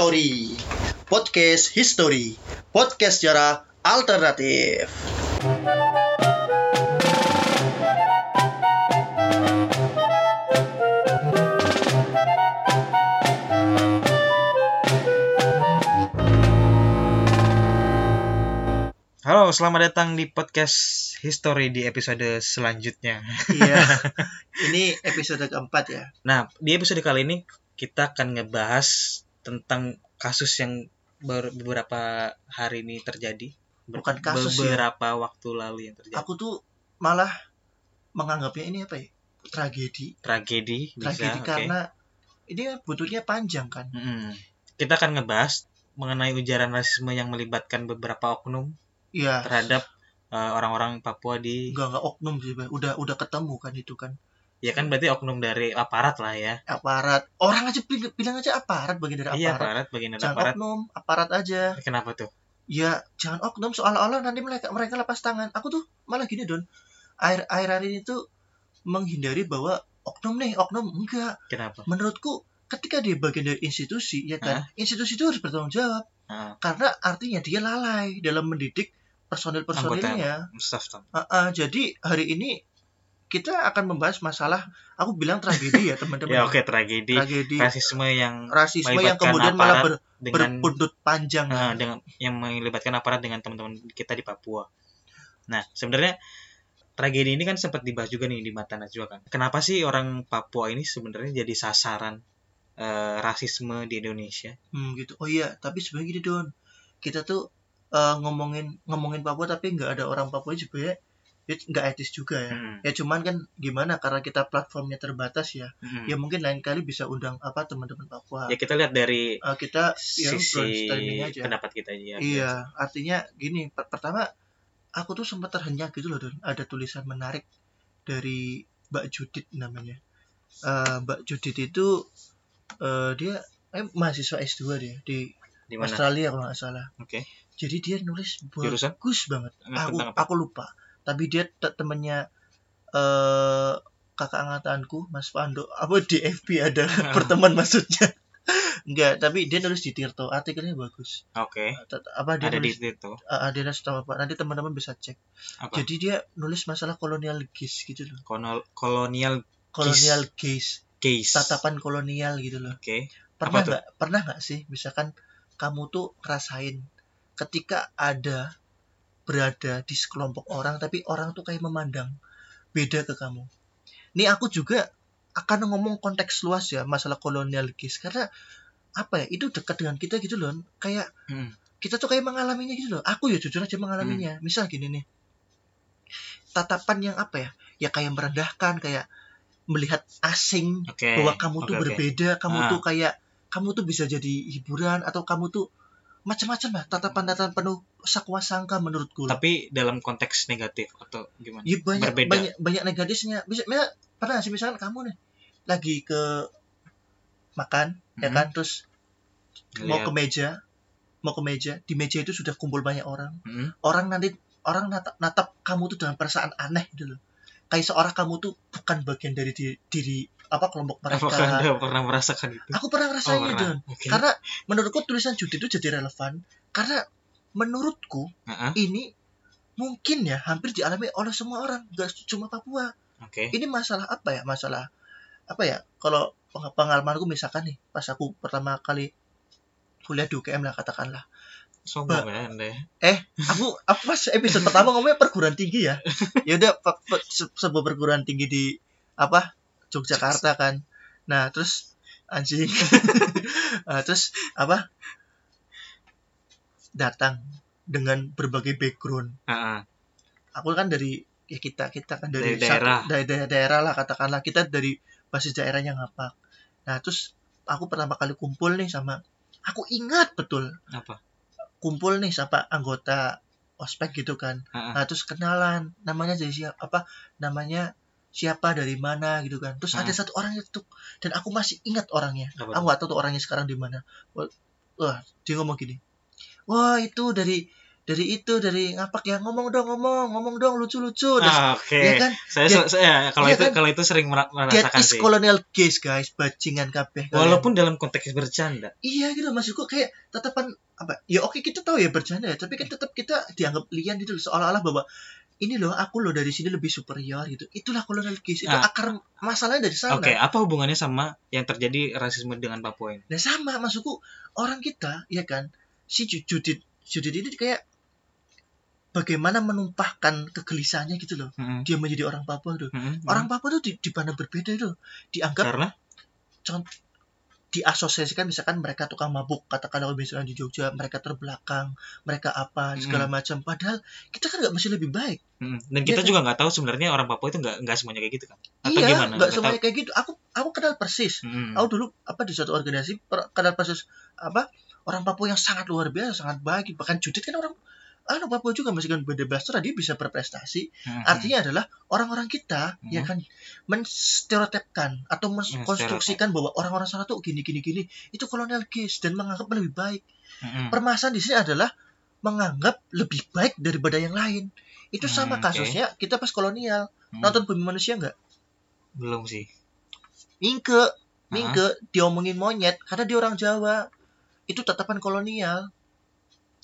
Story Podcast History. Podcast sejarah alternatif. Halo, selamat datang di podcast History di episode selanjutnya. Iya. Ini episode keempat ya. Nah, di episode kali ini kita akan ngebahas tentang kasus yang ber- beberapa hari ini terjadi. Ber- Bukan kasus ya. beberapa waktu lalu yang terjadi. Aku tuh malah menganggapnya ini apa ya Tragedi Tragedi bisa. Tragedi karena Ini butuhnya panjang kan Mm-mm. Kita akan ngebahas mengenai ujaran rasisme yang melibatkan beberapa oknum Iya terhadap uh, orang-orang Papua di Enggak, enggak oknum sih. Udah, udah ketemu kan itu kan ya kan berarti oknum dari aparat lah ya. Aparat. Orang aja bilang, bilang aja aparat bagian dari Iya, aparat. aparat bagian dari Jangan aparat. oknum Aparat aja. Kenapa tuh? ya jangan oknum seolah-olah nanti mereka mereka lepas tangan. Aku tuh malah gini don. Air air hari ini tuh menghindari bahwa oknum nih oknum enggak. Kenapa? menurutku ketika dia bagian dari institusi ya kan institusi itu harus bertanggung jawab. Ah, karena artinya dia lalai dalam mendidik personil personilnya staff tam- jadi hari ini kita akan membahas masalah aku bilang tragedi ya teman-teman Ya oke tragedi tragedi rasisme yang rasisme yang kemudian malah ber, dengan berbuntut panjang eh, dengan yang melibatkan aparat dengan teman-teman kita di Papua. Nah, sebenarnya tragedi ini kan sempat dibahas juga nih di mata Najwa kan. Kenapa sih orang Papua ini sebenarnya jadi sasaran eh, rasisme di Indonesia? Hmm, gitu. Oh iya, tapi sebenarnya gini Don. Kita tuh eh, ngomongin ngomongin Papua tapi nggak ada orang Papua juga ya. Ya nggak etis juga ya. Mm-mm. Ya cuman kan gimana karena kita platformnya terbatas ya. Mm-mm. Ya mungkin lain kali bisa undang apa teman-teman Papua. Ya kita lihat dari Eh, kita ya sisi brainstorming aja. pendapat kita aja. ya. Iya, artinya gini, per- pertama aku tuh sempat terhenyak gitu loh Don. Ada tulisan menarik dari Mbak Judit namanya. Eh, Mbak Judit itu eh, dia eh, mahasiswa S2 dia di Di mana? Australia kalau nggak salah. Oke. Jadi dia nulis Jurusan? bagus banget. Tentang Aku apa? aku lupa. Tapi dia te- temennya eh kakak angkatanku Mas Pando. Apa di FB ada berteman maksudnya? Enggak, tapi dia nulis di Tirto. Artikelnya bagus. Oke. Tet- Apa dia Ada di nulis situ. uh, dia nulis tahu apa? Nanti teman-teman bisa cek. Apa? Jadi dia nulis masalah kolonial gaze gitu loh. Kolonial kolonial Kolonial gaze, case. tatapan kolonial gitu loh. Oke. Pernah Apa tuh? nggak? Pernah nggak sih misalkan kamu tuh ngerasain ketika ada berada di sekelompok orang tapi orang tuh kayak memandang beda ke kamu. Nih aku juga akan ngomong konteks luas ya masalah kolonial gaze karena apa ya itu dekat dengan kita gitu loh kayak Hmm. kita tuh kayak mengalaminya gitu loh aku ya jujur aja mengalaminya misal gini nih tatapan yang apa ya ya kayak merendahkan kayak melihat asing Oke. bahwa kamu tuh oke. berbeda kamu Ah. tuh kayak kamu tuh bisa jadi hiburan atau kamu tuh macam-macam lah tatapan-tatapan penuh sakwa sangka menurutku. Tapi dalam konteks negatif atau gimana? ya banyak berbeda. banyak banyak negatifnya bisa misal, pernah sih misalkan kamu nih lagi ke makan ya Mhm. kan terus mau Ngeliat. ke meja mau ke meja di meja itu sudah kumpul banyak orang Mm. orang nanti orang natap, natap kamu tuh dengan perasaan aneh gitu loh kayak seorang kamu tuh bukan bagian dari diri, diri apa kelompok mereka Apakah Anda pernah merasakan itu? aku pernah Oh, ngerasainnya pernah. Don Oke. karena menurutku tulisan Judi itu jadi relevan karena menurutku Heeh. ini mungkin ya hampir dialami oleh semua orang gak cuma Papua Oke. ini masalah apa ya masalah apa ya kalau peng- pengalamanku misalkan nih pas aku pertama kali kuliah di UKM lah katakanlah Sombong ya Anda. ya. eh aku aku pas episode pertama ngomongnya perguruan tinggi ya ya udah sebuah perguruan tinggi di apa Yogyakarta kan. Nah terus anjing. Ah, terus apa? Datang dengan berbagai background. Heeh. aku kan dari ya kita kita kan dari, Dari daerah. satu- dari daerah, daerah lah katakanlah. Kita dari basis daerahnya ngapak. Nah terus aku pertama kali kumpul nih sama aku ingat betul. Apa? kumpul nih sama anggota ospek gitu kan. Heeh. nah terus kenalan. Namanya dari siapa apa? Namanya siapa dari mana gitu kan terus Ah. ada satu orang itu dan aku masih ingat orangnya Apa aku nggak tahu tuh orangnya sekarang di mana wah dia ngomong gini wah itu dari dari itu dari ngapak ya ngomong dong ngomong ngomong dong lucu lucu Ah, Oke. ya kan Saya That- saya kalau iya itu kan? kalau itu sering merasakan is sih. colonial case guys bajingan kabeh. Walaupun dalam konteks bercanda. iya gitu maksudku kayak tatapan apa ya oke kita tahu ya bercanda ya tapi kan tetap kita dianggap lian gitu seolah-olah bahwa ini loh aku loh dari sini lebih superior gitu itulah colonial case itu Ah. akar masalahnya dari sana Oke, apa hubungannya sama yang terjadi rasisme dengan Papua ini? Nah sama maksudku orang kita ya kan si Ju- Judit Judit ini kayak bagaimana menumpahkan kegelisahannya gitu loh Mm-mm. dia menjadi orang Papua tuh Mm-mm. orang Papua tuh di, dipandang berbeda itu dianggap karena diasosiasikan misalkan mereka tukang mabuk katakanlah misalnya di Jogja mereka terbelakang mereka apa segala macam padahal kita kan nggak masih lebih baik Mm-mm. dan kita kan? juga nggak tahu sebenarnya orang Papua itu nggak nggak semuanya kayak gitu kan? Atau iya gimana? nggak semuanya kayak gitu aku aku kenal persis Mm-mm. aku dulu apa di suatu organisasi per- kenal persis apa orang Papua yang sangat luar biasa sangat baik bahkan Judit kan orang anu Papua juga meskipun beda blaster dia bisa berprestasi Mm-mm. artinya adalah orang-orang kita Hmm. ya kan menstereotipkan atau mengkonstruksikan bahwa orang-orang sana tuh gini gini gini itu kolonial case dan menganggap lebih baik Mm-mm. permasalahan di sini adalah menganggap lebih baik daripada yang lain itu Hmm, sama kasusnya kita pas kolonial Mm. nonton bumi manusia nggak belum sih. mingke mingke diomongin monyet karena dia orang Jawa itu tatapan kolonial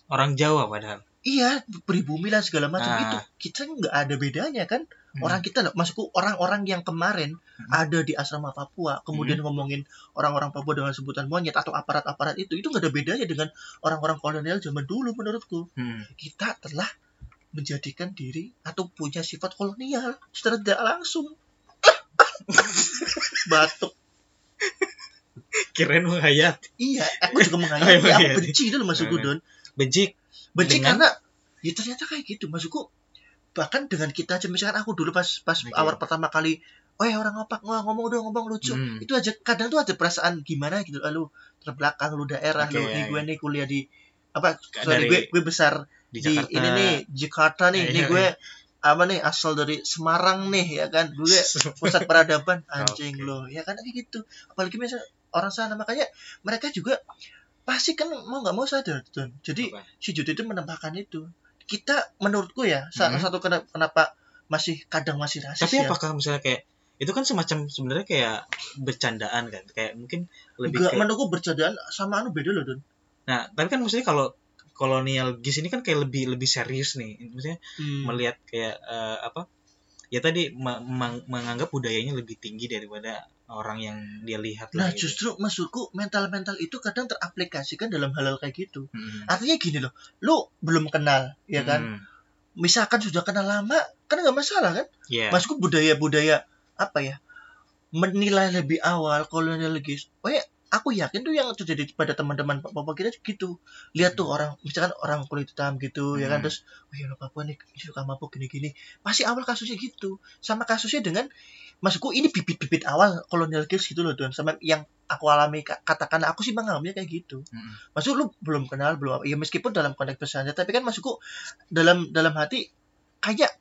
Orang Jawa padahal. Iya pribumi lah segala macam Ah. itu kita nggak ada bedanya kan Hmm. orang kita loh maksudku orang-orang yang kemarin Hmm. ada di asrama Papua kemudian ngomongin orang-orang Papua dengan sebutan monyet atau aparat-aparat itu itu nggak ada bedanya dengan orang-orang kolonial zaman dulu menurutku Mm. kita telah menjadikan diri atau punya sifat kolonial secara tidak langsung batuk Kirain menghayat. iya aku juga Oh, menghayati iya, aku benci dulu maksudku Iya. Don Benci. Benci Dengan? karena ya ternyata kayak gitu maksudku bahkan dengan kita aja misalkan aku dulu pas pas Oke. awal pertama kali oh ya orang ngopak ngomong dong ngomong lucu Hmm. itu aja kadang tuh ada perasaan gimana gitu lu terbelakang lu daerah Oke, lu ya, gue nih kuliah di apa Dari- sorry gue gue besar Di di, Jakarta. ini nih Jakarta nih Iya, ini iya. gue apa nih asal dari Semarang nih ya kan gue pusat peradaban anjing Oke. lo ya kan kayak gitu apalagi misalnya orang sana makanya mereka juga pasti kan mau nggak mau sadar tuh jadi Apa? si Judi itu menambahkan itu kita menurutku ya salah Hmm. satu kena- kenapa masih kadang masih rasis Tapi ya apakah misalnya kayak itu kan semacam sebenarnya kayak bercandaan kan kayak mungkin lebih Enggak, kayak menurutku bercandaan sama anu beda loh Don nah tapi kan maksudnya kalau kolonial gis ini kan kayak lebih lebih serius nih maksudnya Hmm. melihat kayak eh, apa ya tadi meng- menganggap budayanya lebih tinggi daripada orang yang dia lihat Nah lah gitu. justru maksudku mental-mental itu kadang teraplikasikan dalam hal-hal kayak gitu. Mm-mm. Artinya gini loh, lu belum kenal, ya kan? Mm. Misalkan sudah kenal lama, kan nggak masalah kan? Iya. Maksudku budaya-budaya apa ya? Menilai lebih awal kolonialis. Oh ya, aku yakin tuh yang terjadi pada teman-teman Papua kita gitu. Lihat tuh orang, misalkan orang kulit hitam gitu, ya kan? Hmm. Terus, oh ya Papua nih suka mabuk gini-gini. Pasti awal kasusnya gitu. Sama kasusnya dengan maksudku ini bibit-bibit awal kolonial kids gitu loh Don sama yang aku alami ka- katakanlah aku sih mengalaminya kayak gitu Mm-mm. maksud lu belum kenal belum apa ya meskipun dalam konteks bercanda tapi kan maksudku dalam dalam hati kayak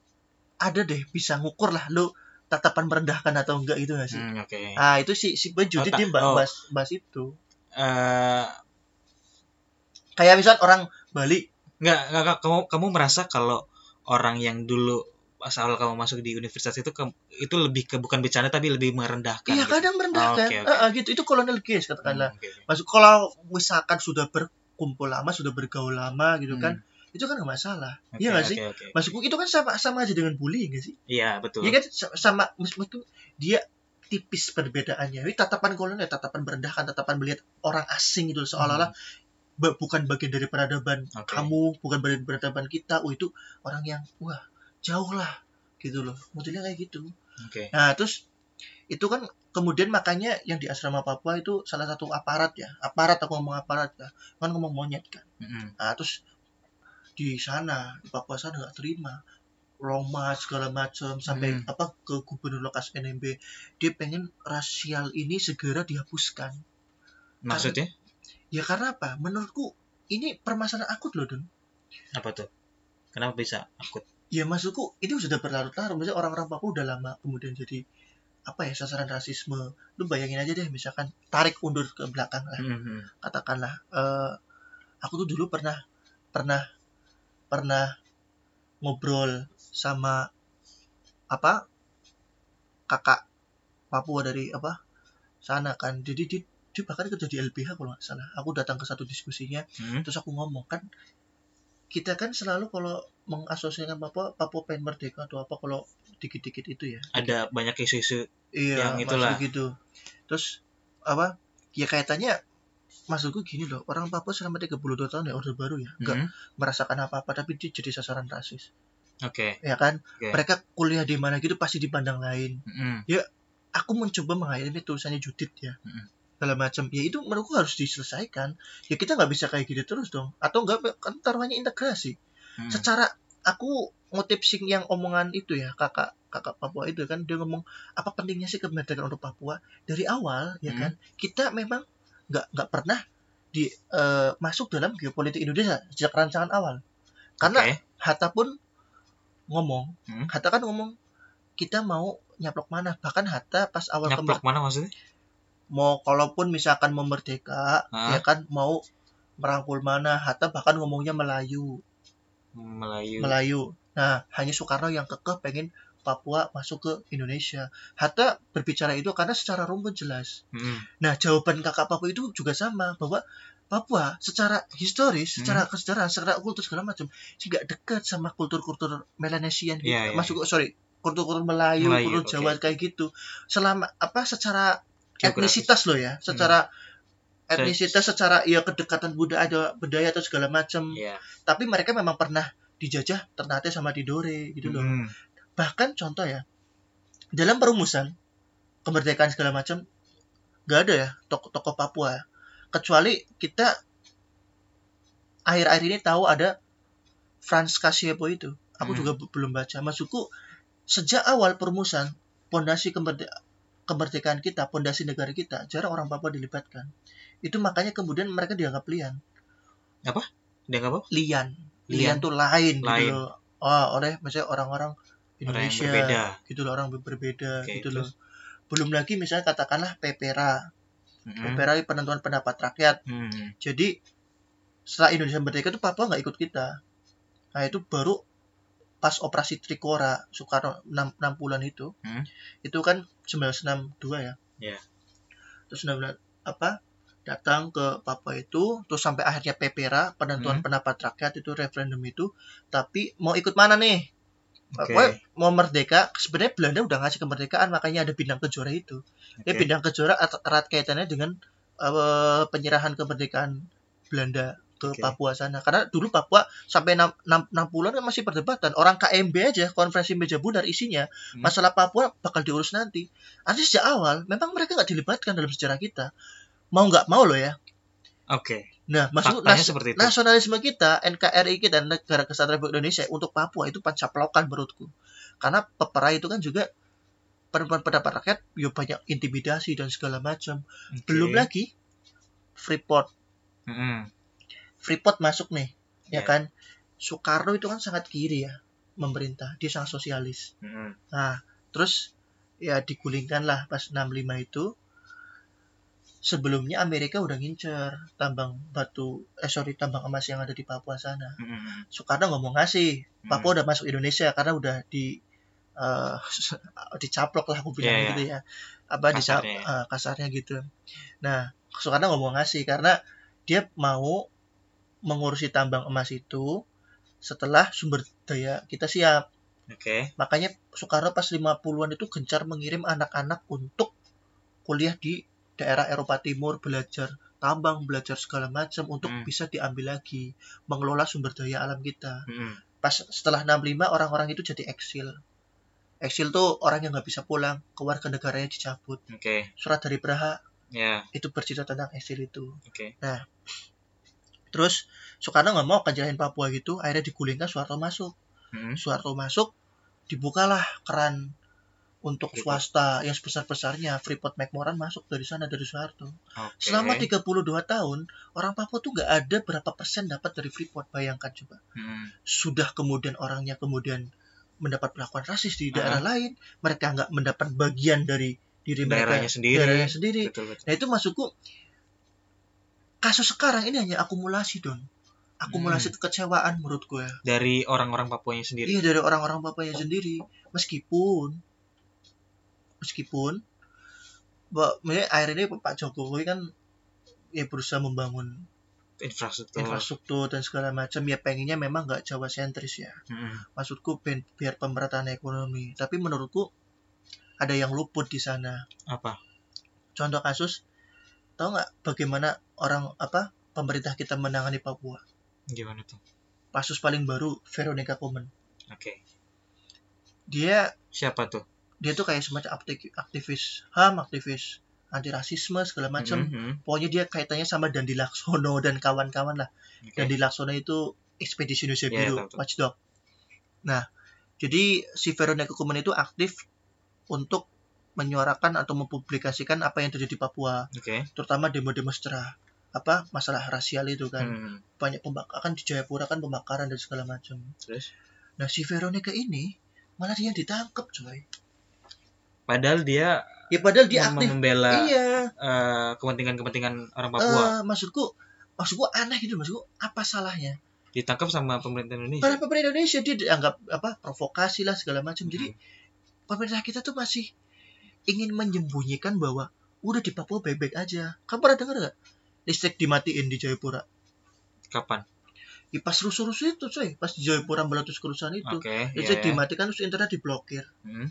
ada deh bisa ngukur lah lu tatapan merendahkan atau enggak gitu gak sih Mm, Oke. ah itu si si Ben Judit Oh, dia tak- oh. bahas bahas itu Eh, kayak misal orang Bali nggak nggak kamu kamu merasa kalau orang yang dulu pas awal kamu masuk di universitas itu ke- itu lebih ke bukan bercanda tapi lebih merendahkan. iya gitu. kadang merendahkan oke, oke. Ah, ah, gitu itu kolonial case katakanlah Hmm, oke. maksud kalau misalkan sudah berkumpul lama sudah bergaul lama gitu kan Hmm, itu kan gak masalah oke, iya gak sih oke. maksudku itu kan sama sama aja dengan bullying gak sih Iya betul. Iya kan sa- sama meskipun dia tipis perbedaannya. Ini tatapan kolonial, tatapan merendahkan, tatapan melihat orang asing itu seolah-olah ba- bukan bagian dari peradaban Hmm. Oke. kamu, bukan bagian dari peradaban kita. Oh itu orang yang wah jauh lah gitu loh. Modelnya kayak gitu. Oke. Nah terus itu kan kemudian makanya yang di asrama Papua itu salah satu aparat ya, aparat aku ngomong aparat ya, kan ngomong monyet kan. Mm-mm. Nah, terus di sana di Papua sana nggak terima. Roma segala macam sampai Hmm. apa ke gubernur Lukas NMB dia pengen rasial ini segera dihapuskan. Maksudnya? Ya karena apa? Menurutku ini permasalahan akut loh Don apa tuh? Kenapa bisa akut? ya maksudku ini sudah berlarut-larut. Maksudnya orang-orang Papua udah lama kemudian jadi apa ya sasaran rasisme. Lu bayangin aja deh misalkan tarik undur ke belakang lah. Mm-mm. katakanlah eh aku tuh dulu pernah pernah pernah ngobrol sama apa kakak Papua dari apa sana kan jadi dia, dia bahkan kerja di LBH kalau nggak salah aku datang ke satu diskusinya Hmm. terus aku ngomong kan kita kan selalu kalau mengasosiasikan Papua Papua pengen merdeka atau apa kalau dikit-dikit itu ya Ada banyak isu-isu. iya Yang itulah. gitu terus apa ya kaitannya maksudku gini loh orang Papua selama 32 tahun ya orde baru ya nggak Hmm. merasakan apa-apa tapi dia jadi sasaran rasis Oke. ya kan Oke. mereka kuliah di mana gitu pasti dipandang lain Hmm. aku mencoba mengakhiri tulisannya Judit ya Mm-mm. segala macam ya itu menurutku harus diselesaikan ya kita nggak bisa kayak gitu terus dong atau enggak kan taruhannya integrasi Hmm. secara aku ngutip sing yang omongan itu ya kakak kakak Papua itu kan dia ngomong apa pentingnya sih kemerdekaan untuk Papua dari awal ya Hmm. kan kita memang nggak nggak pernah di eh, masuk dalam geopolitik Indonesia sejak rancangan awal karena Oke. Hatta pun ngomong Hmm. Hatta kan ngomong kita mau nyaplok mana bahkan Hatta pas awal Nyaplok mana maksudnya? mau kalaupun misalkan mau merdeka Hah? ya kan mau merangkul mana Hatta bahkan ngomongnya Melayu Melayu. Melayu nah hanya Soekarno yang kekeh pengen Papua masuk ke Indonesia Hatta berbicara itu karena secara rumpun jelas Hmm. nah jawaban kakak Papua itu juga sama bahwa Papua secara historis, Hmm. secara kesejarahan, secara kultur segala macam, nggak dekat sama kultur-kultur Melanesian gitu. Iya, iya, Masuk sorry, kultur-kultur Melayu, Melayu, kultur. Jawa kayak gitu. Selama apa secara Geografis. etnisitas loh ya, secara Se- etnisitas, secara ya kedekatan budaya, budaya atau segala macam. Iya. Tapi mereka memang pernah dijajah Ternate sama Tidore gitu loh. Hmm. Bahkan contoh ya, dalam perumusan kemerdekaan segala macam nggak ada ya tokoh-tokoh Papua ya. kecuali kita akhir-akhir ini tahu ada Franz Kasiepo itu aku Hmm. juga be- belum baca maksudku sejak awal perumusan pondasi kemerde- kemerdekaan kita pondasi negara kita jarang orang Papua dilibatkan itu makanya kemudian mereka dianggap lian Dia nggak apa? lian Lian. lian tuh lain, gitu Lain. loh oh oleh misalnya orang-orang Orang Indonesia berbeda. gitu loh orang ber- berbeda Oke, gitu loh terus? belum lagi misalnya katakanlah PPRA Hmm. PPRA penentuan pendapat rakyat Hmm. jadi setelah Indonesia merdeka itu Papua nggak ikut kita nah itu baru pas operasi Trikora Soekarno 6, 6 bulan itu Hmm. itu kan 1962 ya Iya. terus 19 apa datang ke Papua itu terus sampai akhirnya PPRA penentuan Hmm. pendapat rakyat itu referendum itu tapi mau ikut mana nih Oke. Pokoknya mau merdeka sebenarnya Belanda udah ngasih kemerdekaan makanya ada bintang kejora itu ya Oke. bintang kejora at- erat kaitannya dengan eh, penyerahan kemerdekaan Belanda ke Oke. Papua sana karena dulu Papua sampai 6, 6, bulan kan masih perdebatan orang KMB aja konferensi meja bundar isinya Hmm. masalah Papua bakal diurus nanti artinya sejak awal memang mereka nggak dilibatkan dalam sejarah kita mau nggak mau loh ya Oke. nah maksud nas- seperti itu. nasionalisme kita NKRI kita negara kesatuan Republik Indonesia untuk Papua itu pancaplokan menurutku karena pepera itu kan juga pendapat pendapat rakyat ya banyak intimidasi dan segala macam Oke. belum lagi Freeport Hmm. Freeport masuk nih ya Iya. kan Soekarno itu kan sangat kiri ya memerintah dia sangat sosialis Hmm. nah terus ya digulingkan lah pas 65 itu sebelumnya Amerika udah ngincer tambang batu eh sorry tambang emas yang ada di Papua sana Hmm. Soekarno nggak mau ngasih. Papua udah masuk Indonesia karena udah di eh, dicaplok lah aku bilang Iya, iya. gitu ya apa dicap Kasarnya ya. eh, kasarnya gitu nah Soekarno nggak mau ngasih karena dia mau mengurusi tambang emas itu setelah sumber daya kita siap Oke. makanya Soekarno pas 50-an itu gencar mengirim anak-anak untuk kuliah di daerah Eropa Timur belajar tambang belajar segala macam untuk Hmm. bisa diambil lagi mengelola sumber daya alam kita Hmm. pas setelah 65 orang-orang itu jadi eksil eksil tuh orang yang nggak bisa pulang keluarga negaranya dicabut Oke. surat dari Praha Ya. itu bercerita tentang eksil itu Oke. terus Soekarno nggak mau jalanin Papua gitu akhirnya digulingkan Soeharto masuk Hmm. Soeharto masuk dibukalah keran untuk Freeport. swasta yang sebesar-besarnya Freeport McMoran masuk dari sana dari Soeharto Oke. selama 32 tahun orang Papua tuh nggak ada berapa persen dapat dari Freeport bayangkan coba Hmm. sudah kemudian orangnya kemudian mendapat perlakuan rasis di daerah lain mereka nggak mendapat bagian dari diri mereka Daerahnya sendiri. daerahnya sendiri Betul betul. nah itu maksudku kasus sekarang ini hanya akumulasi don akumulasi kekecewaan menurut gue dari orang-orang Papuanya sendiri. iya dari orang-orang bapaknya sendiri meskipun meskipun akhir ini Pak Jokowi kan ya berusaha membangun Infrastruktur. infrastruktur dan segala macam ya pengennya memang nggak Jawa sentris ya Mm-mm. maksudku ben- biar pemerataan ekonomi tapi menurutku ada yang luput di sana Apa? contoh kasus tahu nggak bagaimana orang apa pemerintah kita menangani Papua Gimana tuh? kasus paling baru Veronica Komen Oke. dia Siapa tuh? Dia tuh kayak semacam akti- aktivis ham aktivis anti rasisme segala macam Mhm. pokoknya dia kaitannya sama Dandi Laksono dan kawan-kawan lah Oke. Dandi Laksono itu ekspedisi Indonesia Iya, Biru tahu. watchdog nah jadi si Veronica Komen itu aktif untuk menyuarakan atau mempublikasikan apa yang terjadi di Papua Oke. terutama demo-demo secara apa masalah rasial itu kan Hmm. banyak pembakaran di Jayapura kan pembakaran dan segala macam nah si Veronica ini malah dia ditangkap coy Padahal dia ya padahal dia aktif membela iya eh, kepentingan-kepentingan orang Papua. Eh, maksudku maksudku aneh gitu maksudku apa salahnya Ditangkap sama pemerintah Indonesia. Para pemerintah Indonesia dia dianggap apa provokasi lah segala macam jadi Hmm. pemerintah kita tuh masih ingin menyembunyikan bahwa udah di Papua baik-baik aja kamu pernah dengar nggak listrik dimatiin di Jayapura Kapan? ya, pas rusuh-rusuh itu coy pas di Jayapura meletus kerusuhan itu Oke. iya, listrik iya. dimatikan terus internet diblokir Hmm.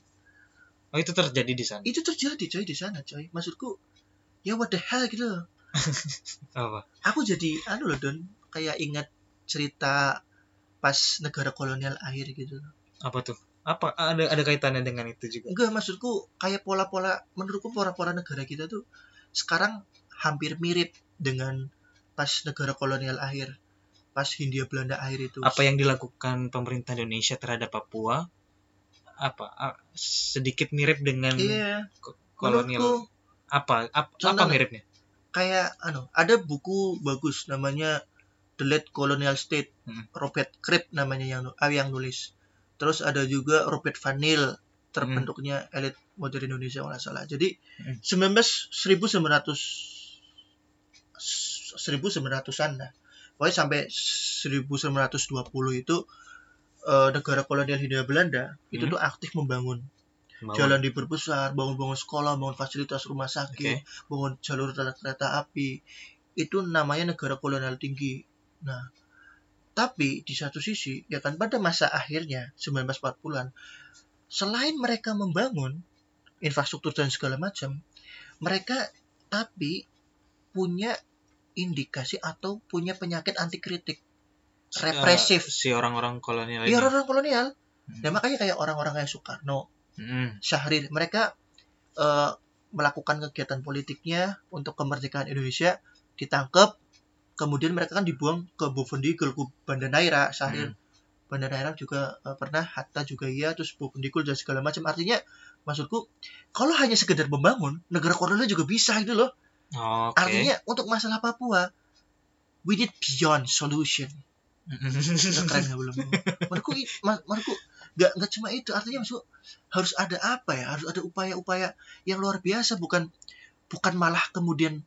Oh itu terjadi di sana. itu terjadi coy di sana coy maksudku ya what the hell gitu loh. Apa? aku jadi anu loh don kayak ingat cerita pas negara kolonial akhir gitu Apa tuh? Apa ada ada kaitannya dengan itu juga? enggak maksudku kayak pola-pola menurutku pola-pola negara kita tuh sekarang hampir mirip dengan pas negara kolonial akhir pas Hindia Belanda akhir itu Apa yang dilakukan pemerintah Indonesia terhadap Papua? Apa? Sedikit mirip dengan iya kolonial. menurutku Apa? Ap- Apa, miripnya? kayak anu ada buku bagus namanya The Late Colonial State Hmm. Robert Cribb namanya yang ah, yang nulis terus ada juga Robert Van Niel terbentuknya elit modern Indonesia kalau salah jadi Hmm. 19 1900 1900-an lah pokoknya sampai 1920 itu eh, negara kolonial Hindia Belanda itu Hmm. tuh aktif membangun Bahwa- jalan diperbesar, bangun-bangun sekolah, bangun fasilitas rumah sakit, Oke. bangun jalur kereta api. Itu namanya negara kolonial tinggi. Nah, tapi di satu sisi, ya kan pada masa akhirnya 1940-an, selain mereka membangun infrastruktur dan segala macam, mereka tapi punya indikasi atau punya penyakit anti kritik represif. Si orang-orang kolonial Iya orang-orang kolonial. Hmm. Nah makanya kayak orang-orang kayak Soekarno, Hmm. Syahrir mereka eh, melakukan kegiatan politiknya untuk kemerdekaan Indonesia ditangkap kemudian mereka kan dibuang ke Bovendigul ke Banda Naira Syahrir Hmm. Banda Naira juga eh, pernah Hatta juga iya terus Bovendigul dan segala macam artinya maksudku kalau hanya sekedar membangun negara kolonial juga bisa gitu loh Oke. artinya untuk masalah Papua we need beyond solution keren nggak belum. Menurutku i- ma- menurutku nggak nggak cuma itu artinya maksudku harus ada apa ya? Harus ada upaya-upaya yang luar biasa bukan bukan malah kemudian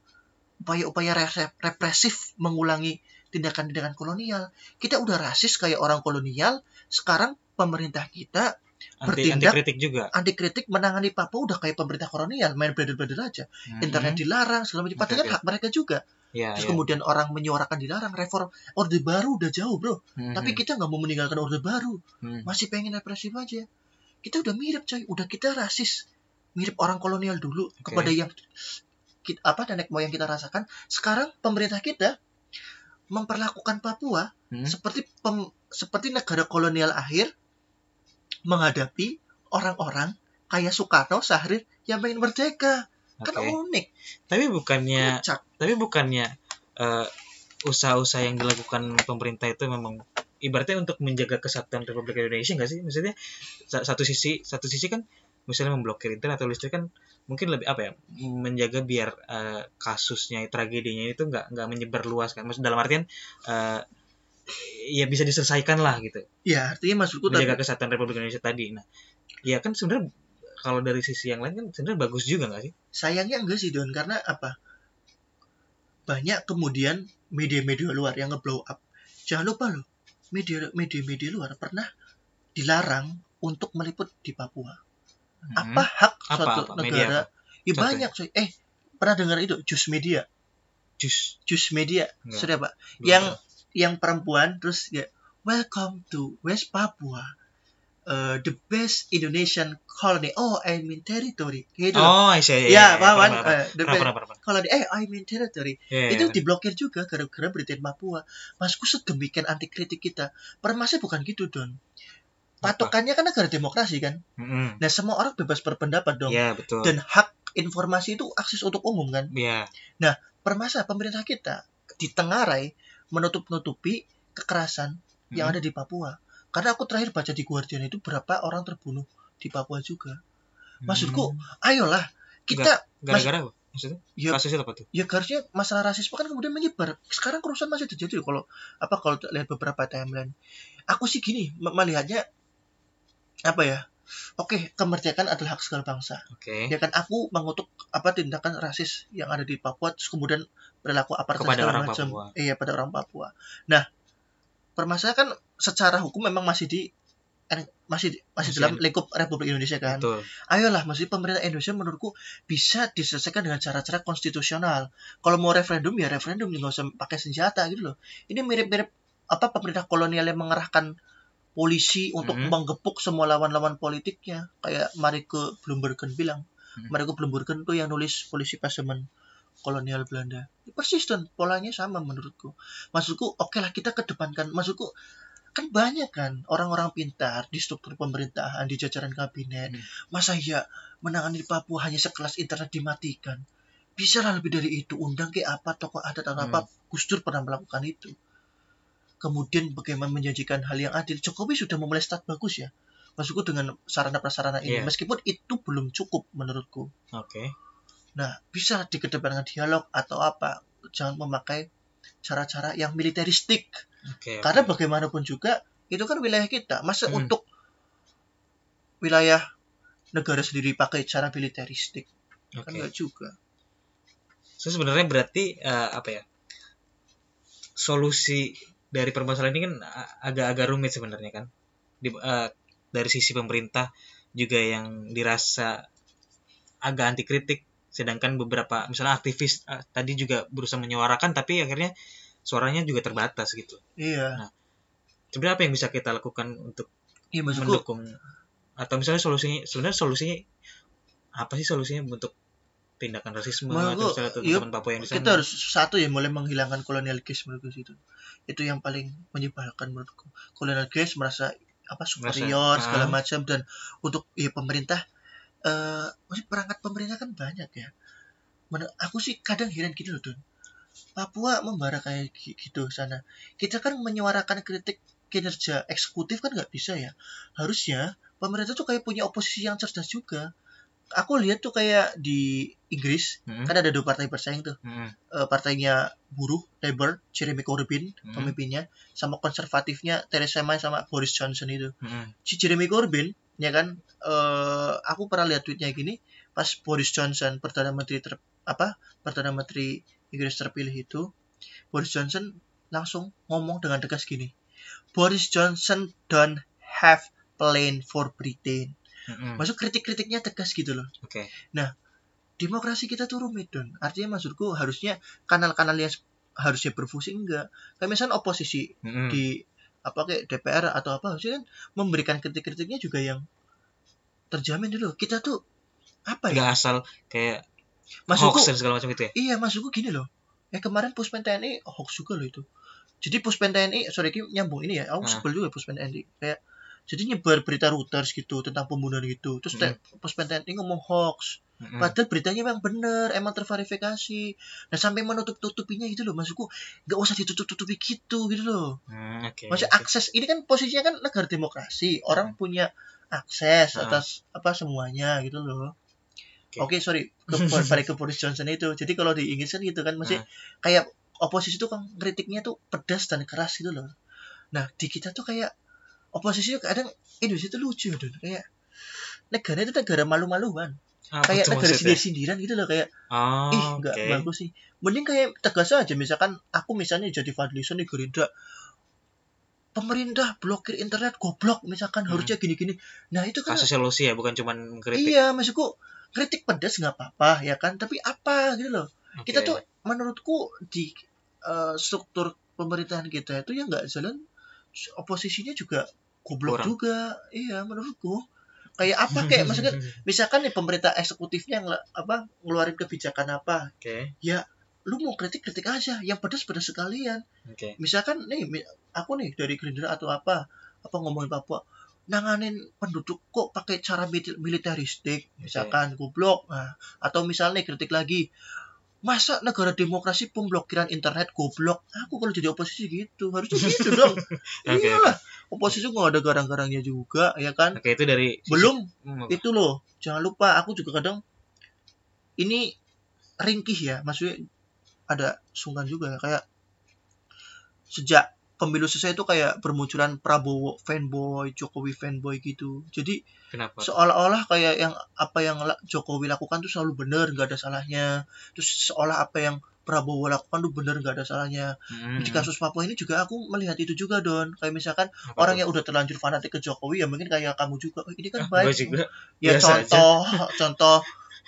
upaya-upaya re- represif mengulangi tindakan-tindakan kolonial. Kita udah rasis kayak orang kolonial sekarang pemerintah kita anti, anti bertindak- kritik juga. anti kritik menangani Papua udah kayak pemerintah kolonial main bladder-bladder aja. Hmm. internet dilarang segala macam. Padahal kan hak mereka juga Ya, terus ya. kemudian orang menyuarakan dilarang reform orde baru udah jauh bro Hmm, tapi hmm, kita nggak mau meninggalkan orde baru hmm. masih pengen represif aja kita udah mirip coy udah kita rasis mirip orang kolonial dulu Oke. kepada yang kita, apa nenek moyang kita rasakan sekarang pemerintah kita memperlakukan Papua Hmm. seperti pem- seperti negara kolonial akhir menghadapi orang-orang kayak Soekarno Syahrir yang pengen merdeka kan Oke. unik. Tapi bukannya kocak tapi bukannya eh, usaha-usaha yang dilakukan pemerintah itu memang ibaratnya untuk menjaga kesatuan Republik Indonesia nggak sih? Maksudnya sa- satu sisi satu sisi kan misalnya memblokir internet atau listrik kan mungkin lebih apa ya menjaga biar eh, kasusnya tragedinya itu nggak nggak menyebar luas kan. Maksud dalam artian eh, ya bisa diselesaikan lah gitu. Ya artinya maksudku tadi menjaga kesatuan Republik Indonesia tadi. Nah ya kan sebenarnya kalau dari sisi yang lain kan sebenarnya bagus juga nggak sih? Sayangnya enggak sih Don karena apa? Banyak kemudian media-media luar yang ngeblow up. Jangan lupa loh media media media luar pernah dilarang untuk meliput di Papua. Hmm. apa hak Apa, suatu apa? Negara? ya Contohnya? banyak coy. Eh pernah dengar itu? Jus Media. Jus. Jus Media. Enggak. sudah pak. Belum yang yang perempuan terus ya welcome to West Papua Uh, the best Indonesian colony. Oh I mean territory. Gitu. Oh, iya, iya, ya paham kan? Eh, the best colony. Eh I mean territory. Iya, itu diblokir juga gara-gara beritain Papua. Masku sedemikian anti kritik kita. Permasnya bukan gitu don. Patokannya kan negara demokrasi kan? Mm-mm. nah semua orang bebas berpendapat dong Iya, betul. dan hak informasi itu akses untuk umum kan? Iya. permasalahan pemerintah kita ditengarai menutup-nutupi kekerasan yang Mm. ada di Papua karena aku terakhir baca di Guardian itu berapa orang terbunuh di Papua juga maksudku, Hmm. ayolah kita gara-gara apa? Maksudnya? ya Kasusnya apa tuh? ya harusnya masalah rasisme kan kemudian menyebar sekarang kerusuhan masih terjadi kalau apa kalau lihat beberapa timeline aku sih gini me- melihatnya apa ya oke kemerdekaan adalah hak segala bangsa Oke. ya kan aku mengutuk apa tindakan rasis yang ada di Papua terus kemudian perilaku apartheid Kepada orang macam Papua. iya pada orang Papua nah permasalahan kan secara hukum memang masih di masih masih Masih dalam lingkup Republik Indonesia kan Betul. ayolah mesti pemerintah Indonesia menurutku bisa diselesaikan dengan cara-cara konstitusional. Kalau mau referendum ya referendum nggak usah pakai senjata gitu loh. Ini mirip-mirip apa pemerintah kolonial yang mengerahkan polisi untuk Mhm. menggepuk semua lawan-lawan politiknya kayak Marike Bloembergen bilang. Mhm. Marike Bloembergen tuh yang nulis polisi pas zaman kolonial Belanda. Persis dan polanya sama menurutku. Maksudku oke lah kita kedepankan. Maksudku kan banyak kan orang-orang pintar di struktur pemerintahan di jajaran kabinet Hmm. masa ya menangani Papua hanya sekelas internet dimatikan bisa lah lebih dari itu undang ke apa tokoh adat atau Hmm. apa Gus Dur pernah melakukan itu kemudian bagaimana menjanjikan hal yang adil Jokowi sudah memulai start bagus ya maksudku dengan sarana prasarana ini Iya. meskipun itu belum cukup menurutku Oke. Nah bisa dikedepankan dialog atau apa jangan memakai cara-cara yang militeristik Oke. karena bagaimanapun juga itu kan wilayah kita. Masa Hmm. untuk wilayah negara sendiri pakai cara militeristik kan Oke. enggak juga. So sebenarnya berarti eh, apa ya? Solusi dari permasalahan ini kan a- agak-agak rumit sebenarnya kan. Di, eh, dari sisi pemerintah juga yang dirasa agak anti kritik sedangkan beberapa misalnya aktivis eh, tadi juga berusaha menyuarakan tapi akhirnya suaranya juga terbatas gitu. Iya. Sebenarnya apa yang bisa kita lakukan untuk Iya maksudku mendukung atau misalnya solusinya sebenarnya solusinya apa sih solusinya untuk tindakan rasisme Menurutku, atau misalnya yuk, teman Papua yang di sana? kita harus satu ya mulai menghilangkan kolonial case menurutku situ. Itu yang paling menyebalkan menurutku. Kolonial case merasa apa superior ah. segala macam dan untuk ya pemerintah masih perangkat pemerintah kan banyak ya. Men- aku sih kadang heran gini loh Don. Papua membara kayak gi- gitu sana. Kita kan menyuarakan kritik kinerja eksekutif kan nggak bisa ya. Harusnya pemerintah tuh kayak punya oposisi yang cerdas juga. Aku lihat tuh kayak di Inggris Mm-mm. kan ada dua partai bersaing tuh Mm-mm. Eh, partainya buruh Labour Jeremy Corbyn Hmm. pemimpinnya sama konservatifnya Theresa May sama Boris Johnson itu Mm-mm. si Jeremy Corbyn ya kan eh aku pernah lihat tweetnya gini pas Boris Johnson perdana menteri ter, apa perdana menteri Inggris terpilih itu Boris Johnson langsung ngomong dengan tegas gini Boris Johnson don't have plan for Britain Mm-mm. maksud kritik-kritiknya tegas gitu loh Oke. demokrasi kita tuh rumit don artinya maksudku harusnya kanal-kanal yang harusnya berfungsi enggak kayak misalnya oposisi Mm-mm. di apa kayak DPR atau apa harusnya kan memberikan kritik-kritiknya juga yang terjamin dulu. Kita tuh apa ya? Nggak asal kayak maksudku hoax dan segala macam itu ya. iya maksudku gini loh. Eh kemarin puspen TNI hoax juga loh itu. Jadi puspen TNI sorry ini nyambung ini ya. Aku Ah. sebel juga puspen TNI kayak jadi nyebar berita Reuters gitu tentang pembunuhan gitu terus Mm. puspen TNI ngomong hoax Mm-mm. Padahal beritanya memang bener, emang terverifikasi. Nah sampai menutup-tutupinya gitu loh, maksudku nggak usah ditutup-tutupi gitu gitu loh. Hmm, Oke. Maksudnya oke. akses ini kan posisinya kan negara demokrasi, orang punya akses Ah. atas apa semuanya gitu loh. Oke. Oke sorry, ke, balik ke Boris Johnson itu. Jadi kalau di Inggris kan gitu kan, masih Ah. kayak oposisi tuh kan kritiknya tuh pedas dan keras gitu loh. Nah di kita tuh kayak oposisi kadang Indonesia tuh lucu Don. kayak negara itu negara malu-maluan Apa kayak negara sindir-sindiran gitu loh kayak Oh, ih nggak oke. bagus sih mending kayak tegas aja misalkan aku misalnya jadi Fadlison di Gerindra pemerintah blokir internet goblok misalkan Hmm. harusnya gini-gini nah itu kan kasih solusi ya bukan cuman mengkritik iya maksudku kritik pedas nggak apa-apa ya kan tapi apa gitu loh Oke. kita tuh menurutku di eh, struktur pemerintahan kita itu ya nggak jalan oposisinya juga goblok Kurang. juga. Iya menurutku. Kayak apa kayak maksudnya misalkan nih pemerintah eksekutifnya ngel- apa ngeluarin kebijakan apa? Oke. Lu mau kritik kritik aja. Yang pedas pedas sekalian. Oke. Misalkan nih aku nih dari Gerindra atau apa apa ngomongin Papua nanganin penduduk kok pakai cara mil- militeristik misalkan goblok. Nah, atau misalnya kritik lagi masa negara demokrasi pemblokiran internet goblok? Aku kalau jadi oposisi gitu harusnya gitu dong. Oke, iyalah oposisi nggak ada garang-garangnya juga ya kan? Oke itu dari belum. Hmm, itu loh jangan lupa aku juga kadang ini ringkih ya maksudnya ada sungkan juga ya kayak sejak pemilu selesai itu kayak bermunculan Prabowo fanboy Jokowi fanboy gitu. Jadi kenapa? Seolah-olah kayak yang apa yang Jokowi lakukan tuh selalu benar nggak ada salahnya. Terus seolah apa yang Prabowo lakukan tuh benar nggak ada salahnya. Hmm, di kasus Papua ini juga aku melihat itu juga don. Kayak misalkan apa orang tuh? yang udah terlanjur fanatik ke Jokowi ya mungkin kayak kamu juga. "Oh, ini Ah, kan baik. gua juga. Ya biasa contoh contoh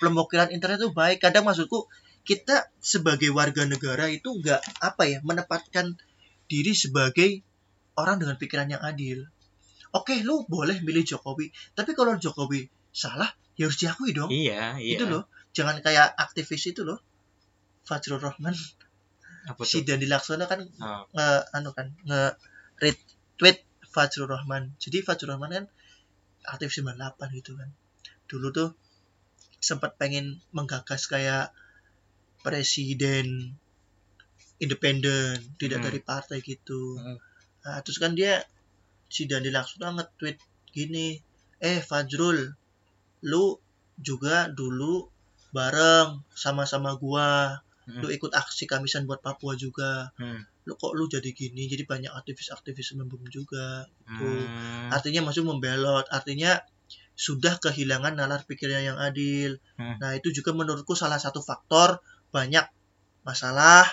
pemblokiran internet itu baik. Kadang maksudku kita sebagai warga negara itu nggak apa ya menempatkan diri sebagai orang dengan pikiran yang adil oke lu boleh milih Jokowi tapi kalau Jokowi salah ya harus diakui dong iya iya itu loh jangan kayak aktivis itu loh Fajrul Rahman apa si Dandi Laksono kan Oh, nge anu kan nge retweet Fajrul Rahman. Jadi Fajrul Rahman kan aktif 98 gitu kan. Dulu tuh sempat pengen menggagas kayak presiden independen, tidak Hmm. dari partai gitu. Hmm. Nah, terus kan dia si Dandi Laksono nge-tweet gini, "Eh Fajrul, lu juga dulu bareng sama-sama gua. Hmm. Lu ikut aksi kamisan buat Papua juga." hmm. lu kok lu jadi gini jadi banyak aktivis-aktivis membum juga Hmm. artinya masuk membelot artinya sudah kehilangan nalar pikirnya yang adil Hmm. nah itu juga menurutku salah satu faktor banyak masalah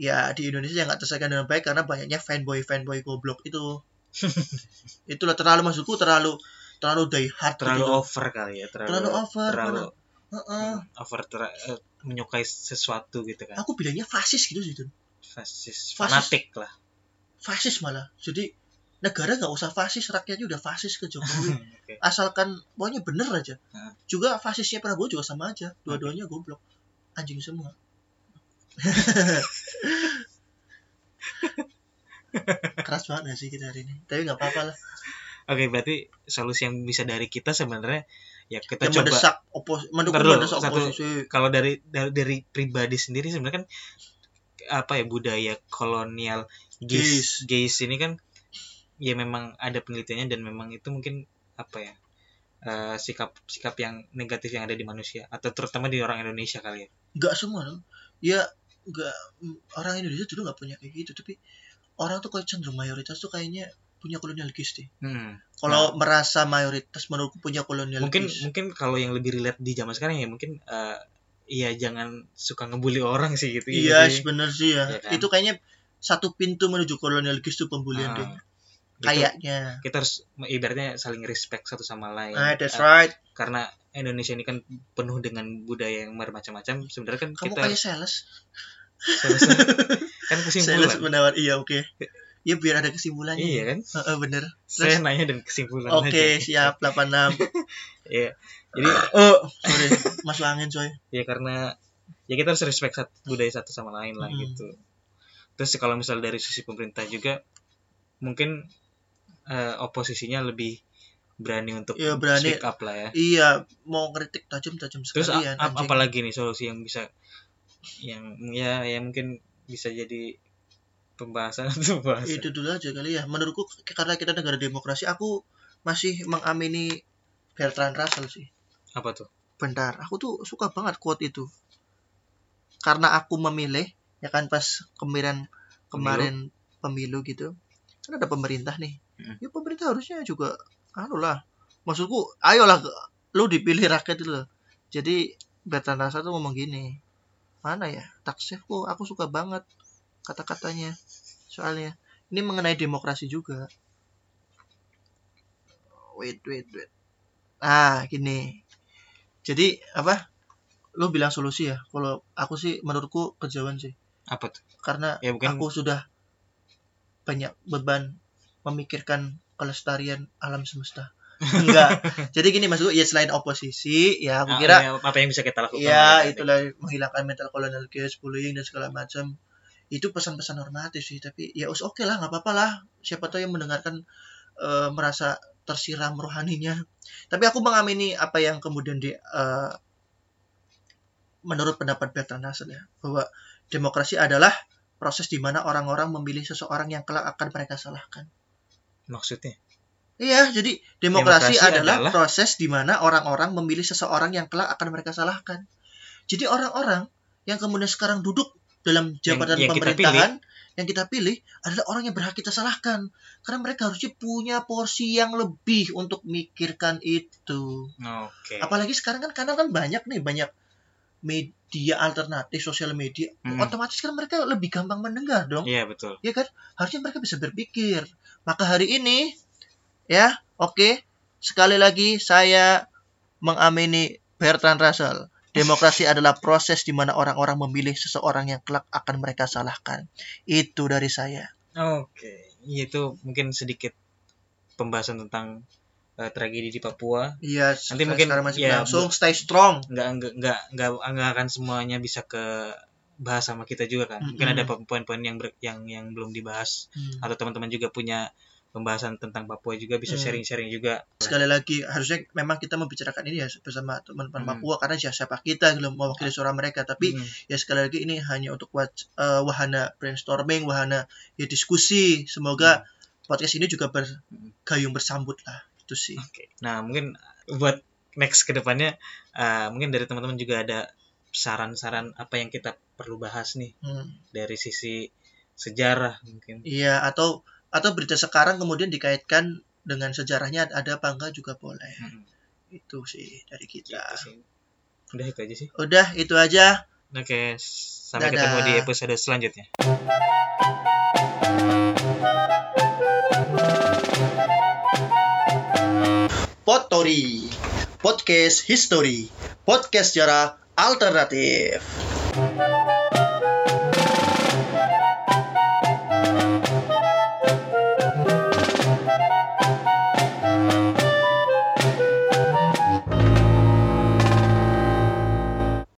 ya di Indonesia yang nggak terselesaikan dengan baik karena banyaknya fanboy fanboy goblok itu itulah terlalu maksudku terlalu terlalu die hard terlalu gitu. over kali ya terlalu terlalu over terlalu mana- Heeh. over ter- eh, menyukai sesuatu gitu kan aku bilangnya fasis gitu sih fasis Fasis. fanatik lah fasis malah jadi negara nggak usah fasis rakyatnya udah fasis ke Jokowi Oke. asalkan pokoknya bener aja Nah. juga fasisnya Prabowo juga sama aja dua-duanya goblok anjing semua keras banget gak sih kita hari ini? Tapi nggak apa-apa lah. Oke, berarti solusi yang bisa dari kita sebenarnya ya kita yang coba mendesak opos mendukung Ntar dulu, mendesak satu- oposisi. kalau dari, dari dari pribadi sendiri sebenarnya kan apa ya budaya kolonial gays gays ini kan ya memang ada penelitiannya dan memang itu mungkin apa ya eh, sikap sikap yang negatif yang ada di manusia atau terutama di orang Indonesia kali ya. Nggak semua dong ya nggak orang Indonesia dulu nggak punya kayak gitu tapi orang tuh kayak cenderung mayoritas tuh kayaknya punya kolonial deh. Hmm. kalau merasa mayoritas menurutku punya kolonial mungkin mungkin kalau yang lebih relate di zaman sekarang ya mungkin eh, ya jangan suka ngebully orang sih gitu iya sih. bener sih ya. Iya kan? itu kayaknya satu pintu menuju kolonial tuh pembulian Ah, deh. Gitu. kayaknya. Kita harus ibaratnya saling respect satu sama lain. Ah that's Eh, right. karena Indonesia ini kan penuh dengan budaya yang bermacam-macam sebenarnya kan kamu kita kayak sales. Selesai kan sales kesimpulan menawar iya oke ya biar ada kesimpulannya iya kan Heeh, bener saya nanya dan kesimpulan oke aja. siap 86 Iya. jadi oh sorry masuk angin coy ya karena ya kita harus respect sat- budaya satu sama lain lah Hmm. gitu terus kalau misal dari sisi pemerintah juga mungkin eh, oposisinya lebih berani untuk Iya, berani. speak up lah ya iya mau kritik tajam-tajam terus a- sekalian ap- anjing. apalagi nih solusi yang bisa yang ya ya mungkin bisa jadi pembahasan atau pembahasan? Itu dulu aja kali ya. Menurutku karena kita negara demokrasi aku masih mengamini Bertrand Russell sih. Apa tuh? Bentar aku tuh suka banget quote itu. Karena aku memilih ya kan pas kemarin kemarin pemilu, gitu. Kan ada pemerintah nih. Mm. ya pemerintah harusnya juga anu lah. Maksudku ayolah lu dipilih rakyat itu loh. Jadi Bertrand Russell tuh ngomong gini mana ya? Taksifku aku suka banget kata-katanya. Soalnya ini mengenai demokrasi juga. Wait wait wait. Ah gini. Jadi apa? Lu bilang solusi ya? Kalau aku sih menurutku kejauhan sih. Apa tuh? Karena ya mungkin aku sudah banyak beban memikirkan kelestarian alam semesta enggak. Jadi gini maksudku ya selain oposisi ya aku ah, kira ya, apa yang bisa kita lakukan? ya ya, itulah menghilangkan mental colonial case bullying dan segala macam. Itu pesan-pesan normatif sih tapi ya us oke lah nggak apa-apa lah. Siapa tahu yang mendengarkan eh, merasa tersiram rohaninya. Tapi aku mengamini apa yang kemudian di eh, menurut pendapat Bertrand Russell ya bahwa demokrasi adalah proses di mana orang-orang memilih seseorang yang kelak akan mereka salahkan. Maksudnya Iya, jadi demokrasi, Demokrasi adalah, adalah- proses di mana orang-orang memilih seseorang yang kelak akan mereka salahkan. Jadi orang-orang yang kemudian sekarang duduk dalam jabatan yang kita pemerintahan yang kita pilih adalah orang yang berhak kita salahkan. Karena mereka harusnya punya porsi yang lebih untuk mikirkan itu. oke Apalagi sekarang kan kanal kan banyak nih, banyak media alternatif, sosial media. Mm. Otomatis kan mereka lebih gampang mendengar dong iya betul ya kan harusnya mereka bisa berpikir maka hari ini ya oke sekali lagi saya mengamini Bertrand Russell demokrasi adalah proses di mana orang-orang memilih seseorang yang kelak akan mereka salahkan itu dari saya Oke, Iya, itu mungkin sedikit pembahasan tentang eh, tragedi di Papua. iya Nanti mungkin, masih ya, berlangsung stay strong Nggak nggak nggak nggak akan semuanya bisa ke bahas sama kita juga kan. Mungkin Mm-mm. ada poin-poin yang ber- yang yang belum dibahas Hmm. atau teman-teman juga punya pembahasan tentang Papua juga bisa Hmm. sharing-sharing juga. sekali lagi harusnya memang kita membicarakan ini ya bersama teman-teman Hmm. Papua karena siapa kita belum mewakili suara mereka tapi Mm. ya sekali lagi ini hanya untuk wac- eh, wahana brainstorming wahana ya diskusi semoga podcast ini juga bergayung bersambut lah itu sih Oke. Nah, mungkin buat next ke depannya eh, mungkin dari teman-teman juga ada saran-saran apa yang kita perlu bahas nih Hmm. dari sisi sejarah mungkin. iya atau atau berita sekarang kemudian dikaitkan dengan sejarahnya ada apa enggak juga boleh Mm. itu sih dari Gitu kita sih. Udah itu aja sih. udah itu aja Oke, sampai Dadah. ketemu di episode selanjutnya. Potori podcast history podcast sejarah alternatif